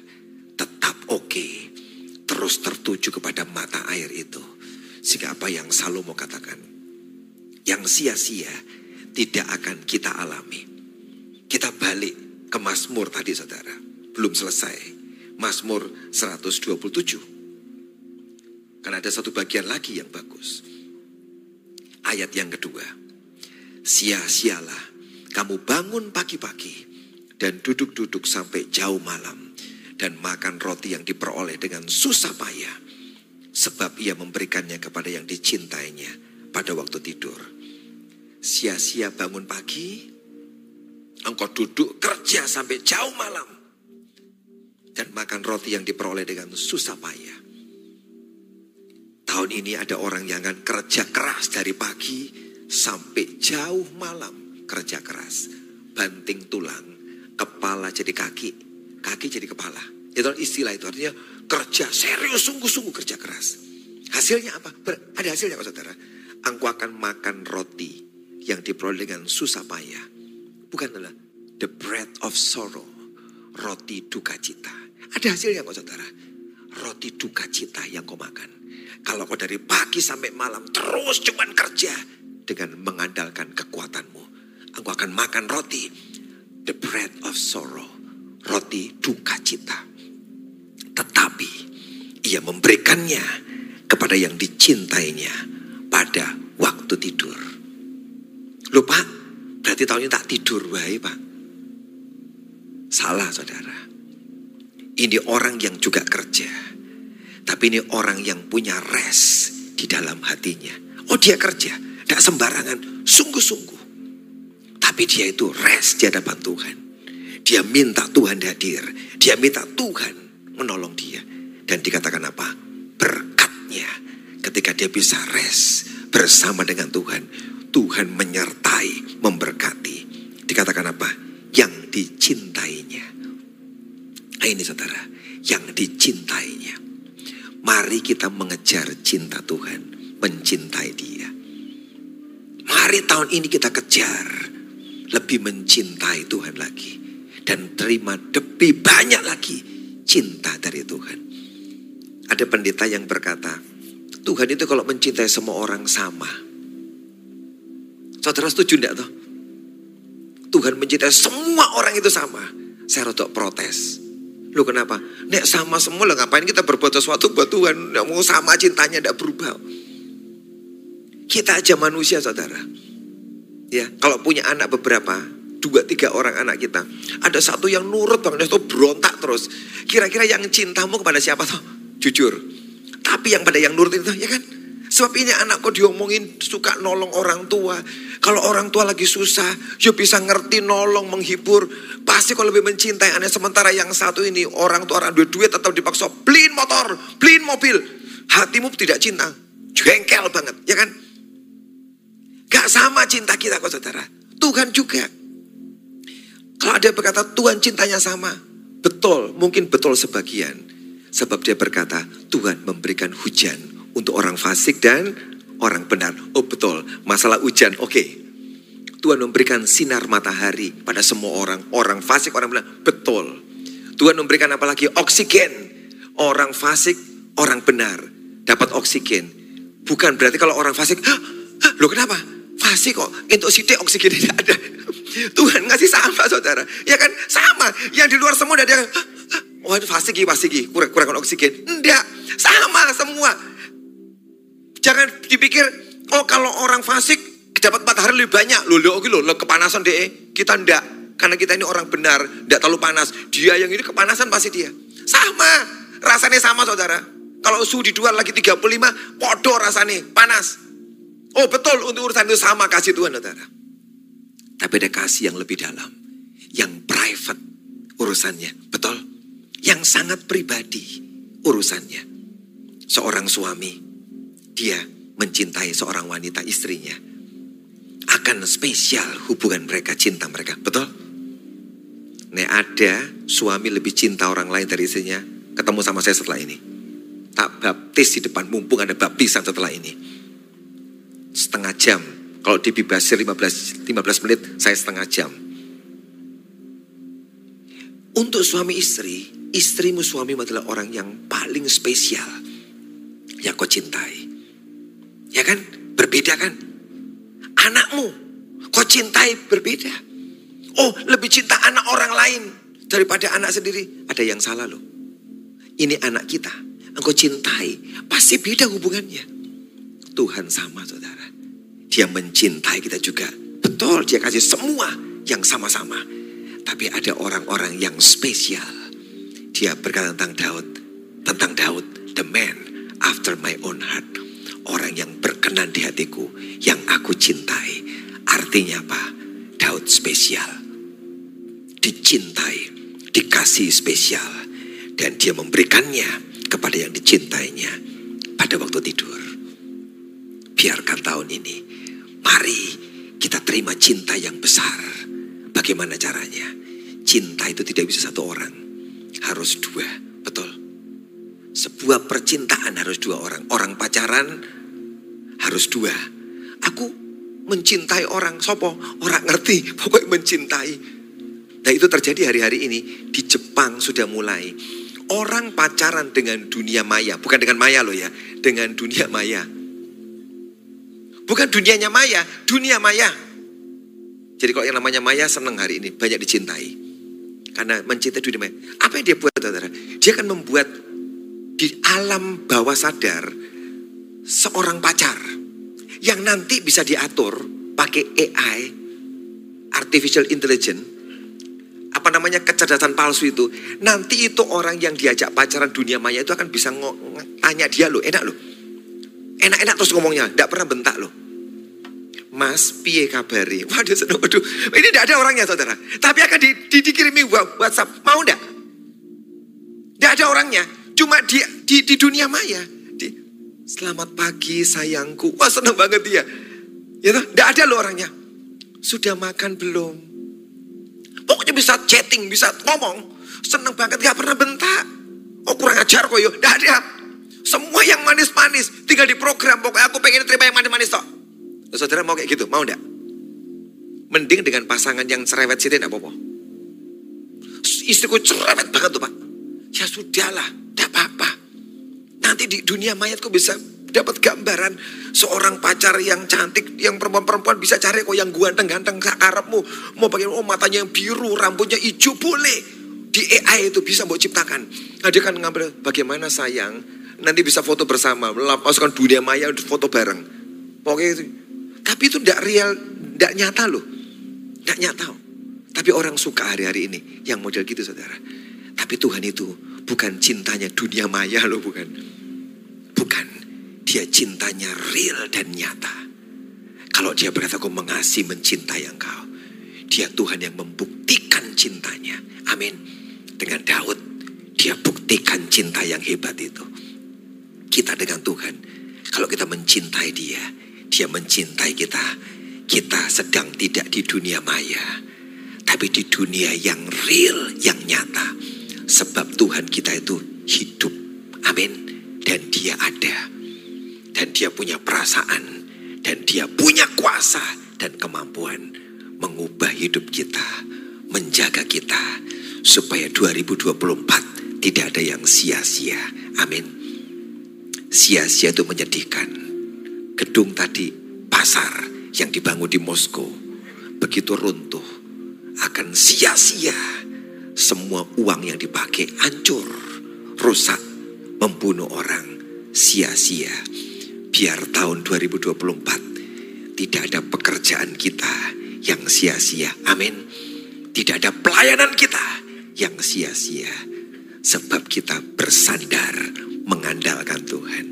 tetap oke. Okay. Terus tertuju kepada mata air itu. Sehingga apa yang Salomo katakan. Yang sia-sia tidak akan kita alami. Kita balik ke Mazmur tadi saudara. Belum selesai. Mazmur 127. Karena ada satu bagian lagi yang bagus. Ayat yang kedua. Sia-sialah kamu bangun pagi-pagi dan duduk-duduk sampai jauh malam dan makan roti yang diperoleh dengan susah payah sebab ia memberikannya kepada yang dicintainya pada waktu tidur. Sia-sia bangun pagi, engkau duduk kerja sampai jauh malam dan makan roti yang diperoleh dengan susah payah. Tahun ini ada orang yang akan kerja keras dari pagi sampai jauh malam kerja keras. Banting tulang, kepala jadi kaki, kaki jadi kepala. Itu istilah itu artinya kerja serius sungguh-sungguh kerja keras. Hasilnya apa? Ber, ada hasilnya kok saudara. Engkau akan makan roti yang diperoleh dengan susah payah. Bukan adalah the bread of sorrow. Roti duka cita. Ada hasilnya kok saudara. Roti duka cita yang kau makan. Kalau kau dari pagi sampai malam terus cuman kerja. Dengan mengandalkan kekuatanmu. Engkau akan makan roti. The bread of sorrow. Roti duka cita. Tetapi ia memberikannya kepada yang dicintainya pada waktu tidur. Lupa, berarti tahun ini tak tidur, baik pak. Salah saudara. Ini orang yang juga kerja. Tapi ini orang yang punya res di dalam hatinya. Oh dia kerja, tidak sembarangan, sungguh-sungguh. Tapi dia itu res di hadapan Tuhan. Dia minta Tuhan hadir. Dia minta Tuhan menolong dia. Dan dikatakan apa? Berkatnya ketika dia bisa res bersama dengan Tuhan. Tuhan menyertai, memberkati. Dikatakan apa? Yang dicintainya. Ini saudara, yang dicintainya. Mari kita mengejar cinta Tuhan, mencintai dia. Mari tahun ini kita kejar lebih mencintai Tuhan lagi dan terima lebih banyak lagi cinta dari Tuhan. Ada pendeta yang berkata, Tuhan itu kalau mencintai semua orang sama. Saudara setuju enggak tuh? Tuhan mencintai semua orang itu sama. Saya rodok protes. Lu kenapa? Nek sama semua lah ngapain kita berbuat sesuatu buat Tuhan. Nek mau sama cintanya tidak berubah. Kita aja manusia saudara. Ya, kalau punya anak beberapa, dua tiga orang anak kita, ada satu yang nurut banget, itu berontak terus. Kira-kira yang cintamu kepada siapa tuh? Jujur. Tapi yang pada yang nurut itu, ya kan? Sebab ini anakku diomongin suka nolong orang tua. Kalau orang tua lagi susah, ya bisa ngerti nolong, menghibur. Pasti kau lebih mencintai aneh. Sementara yang satu ini, orang tua orang duit duit tetap dipaksa. Beliin motor, beliin mobil. Hatimu tidak cinta. Jengkel banget, ya kan? Gak sama cinta kita kok saudara. Tuhan juga. Kalau ada berkata Tuhan cintanya sama. Betul, mungkin betul sebagian. Sebab dia berkata Tuhan memberikan hujan untuk orang fasik dan orang benar. Oh betul, masalah hujan, oke. Okay. Tuhan memberikan sinar matahari pada semua orang. Orang fasik, orang benar, betul. Tuhan memberikan apalagi oksigen. Orang fasik, orang benar dapat oksigen. Bukan berarti kalau orang fasik, loh kenapa? Fasik kok, sidik oksigen tidak ada. Tuhan ngasih sama saudara. Ya kan sama. Yang di luar semua ada yang, oh fasik, fasik, kurang, kurang oksigen. Enggak, sama semua. Jangan dipikir, oh kalau orang fasik dapat matahari lebih banyak. Loh, loh, loh, loh kepanasan deh. Kita ndak. Karena kita ini orang benar, ndak terlalu panas. Dia yang ini kepanasan pasti dia. Sama, rasanya sama saudara. Kalau suhu di dua lagi 35, podo rasanya, panas. Oh betul, untuk urusan itu sama kasih Tuhan saudara. Tapi ada kasih yang lebih dalam. Yang private urusannya, betul? Yang sangat pribadi urusannya. Seorang suami dia mencintai seorang wanita istrinya, akan spesial hubungan mereka, cinta mereka. Betul? Nek ada suami lebih cinta orang lain dari istrinya, ketemu sama saya setelah ini. Tak baptis di depan, mumpung ada baptisan setelah ini. Setengah jam, kalau dibebasir 15, 15 menit, saya setengah jam. Untuk suami istri, istrimu suamimu adalah orang yang paling spesial yang kau cintai. Ya kan? Berbeda kan? Anakmu, kau cintai berbeda. Oh, lebih cinta anak orang lain daripada anak sendiri. Ada yang salah loh. Ini anak kita, engkau cintai, pasti beda hubungannya. Tuhan sama saudara. Dia mencintai kita juga. Betul, dia kasih semua yang sama-sama. Tapi ada orang-orang yang spesial. Dia berkata tentang Daud. Tentang Daud, the man after my own heart orang yang berkenan di hatiku, yang aku cintai. Artinya apa? Daud spesial. Dicintai, dikasih spesial. Dan dia memberikannya kepada yang dicintainya pada waktu tidur. Biarkan tahun ini, mari kita terima cinta yang besar. Bagaimana caranya? Cinta itu tidak bisa satu orang, harus dua, betul. Sebuah percintaan harus dua orang. Orang pacaran harus dua. Aku mencintai orang sopo, orang ngerti, pokoknya mencintai. Nah itu terjadi hari-hari ini di Jepang sudah mulai. Orang pacaran dengan dunia maya, bukan dengan maya loh ya, dengan dunia maya. Bukan dunianya maya, dunia maya. Jadi kalau yang namanya maya senang hari ini, banyak dicintai. Karena mencintai dunia maya. Apa yang dia buat saudara? Dia akan membuat di alam bawah sadar seorang pacar yang nanti bisa diatur pakai AI, artificial intelligence, apa namanya kecerdasan palsu itu. Nanti itu orang yang diajak pacaran dunia maya itu akan bisa tanya dia loh, enak loh. Enak-enak terus ngomongnya, tidak pernah bentak loh. Mas, piye kabari? Waduh, seneng, waduh. Ini tidak ada orangnya saudara. Tapi akan di, di, dikirimi WhatsApp. Mau enggak? Tidak ada orangnya. Cuma di, di, di dunia maya. Selamat pagi sayangku. Wah seneng banget dia. Ya tidak ada loh orangnya. Sudah makan belum? Pokoknya bisa chatting, bisa ngomong. Seneng banget, gak pernah bentak. Oh kurang ajar kok yo. Tidak ada. Semua yang manis-manis. Tinggal di program. Pokoknya aku pengen terima yang manis-manis toh. Saudara mau kayak gitu, mau enggak? Mending dengan pasangan yang cerewet sih tidak apa-apa. Istriku cerewet banget tuh pak. Ya sudahlah, tidak apa-apa. Nanti di dunia mayatku bisa dapat gambaran seorang pacar yang cantik, yang perempuan-perempuan bisa cari kok yang ganteng-ganteng sakarepmu. Mau pakai oh matanya yang biru, rambutnya hijau boleh. Di AI itu bisa mau ciptakan. Nah, kan ngambil bagaimana sayang, nanti bisa foto bersama, melepaskan dunia maya foto bareng. Pokoknya itu tapi itu tidak real, tidak nyata loh. Tidak nyata. Tapi orang suka hari-hari ini yang model gitu saudara. Tapi Tuhan itu bukan cintanya dunia maya loh bukan. Bukan. Dia cintanya real dan nyata. Kalau dia berkata aku mengasihi mencintai engkau. Dia Tuhan yang membuktikan cintanya. Amin. Dengan Daud dia buktikan cinta yang hebat itu. Kita dengan Tuhan. Kalau kita mencintai dia, dia mencintai kita. Kita sedang tidak di dunia maya, tapi di dunia yang real, yang nyata. Sebab Tuhan kita itu hidup. Amin. Dan dia ada. Dan dia punya perasaan. Dan dia punya kuasa dan kemampuan mengubah hidup kita. Menjaga kita. Supaya 2024 tidak ada yang sia-sia. Amin. Sia-sia itu menyedihkan gedung tadi, pasar yang dibangun di Moskow, begitu runtuh, akan sia-sia. Semua uang yang dipakai hancur, rusak, membunuh orang, sia-sia. Biar tahun 2024 tidak ada pekerjaan kita yang sia-sia. Amin. Tidak ada pelayanan kita yang sia-sia. Sebab kita bersandar mengandalkan Tuhan.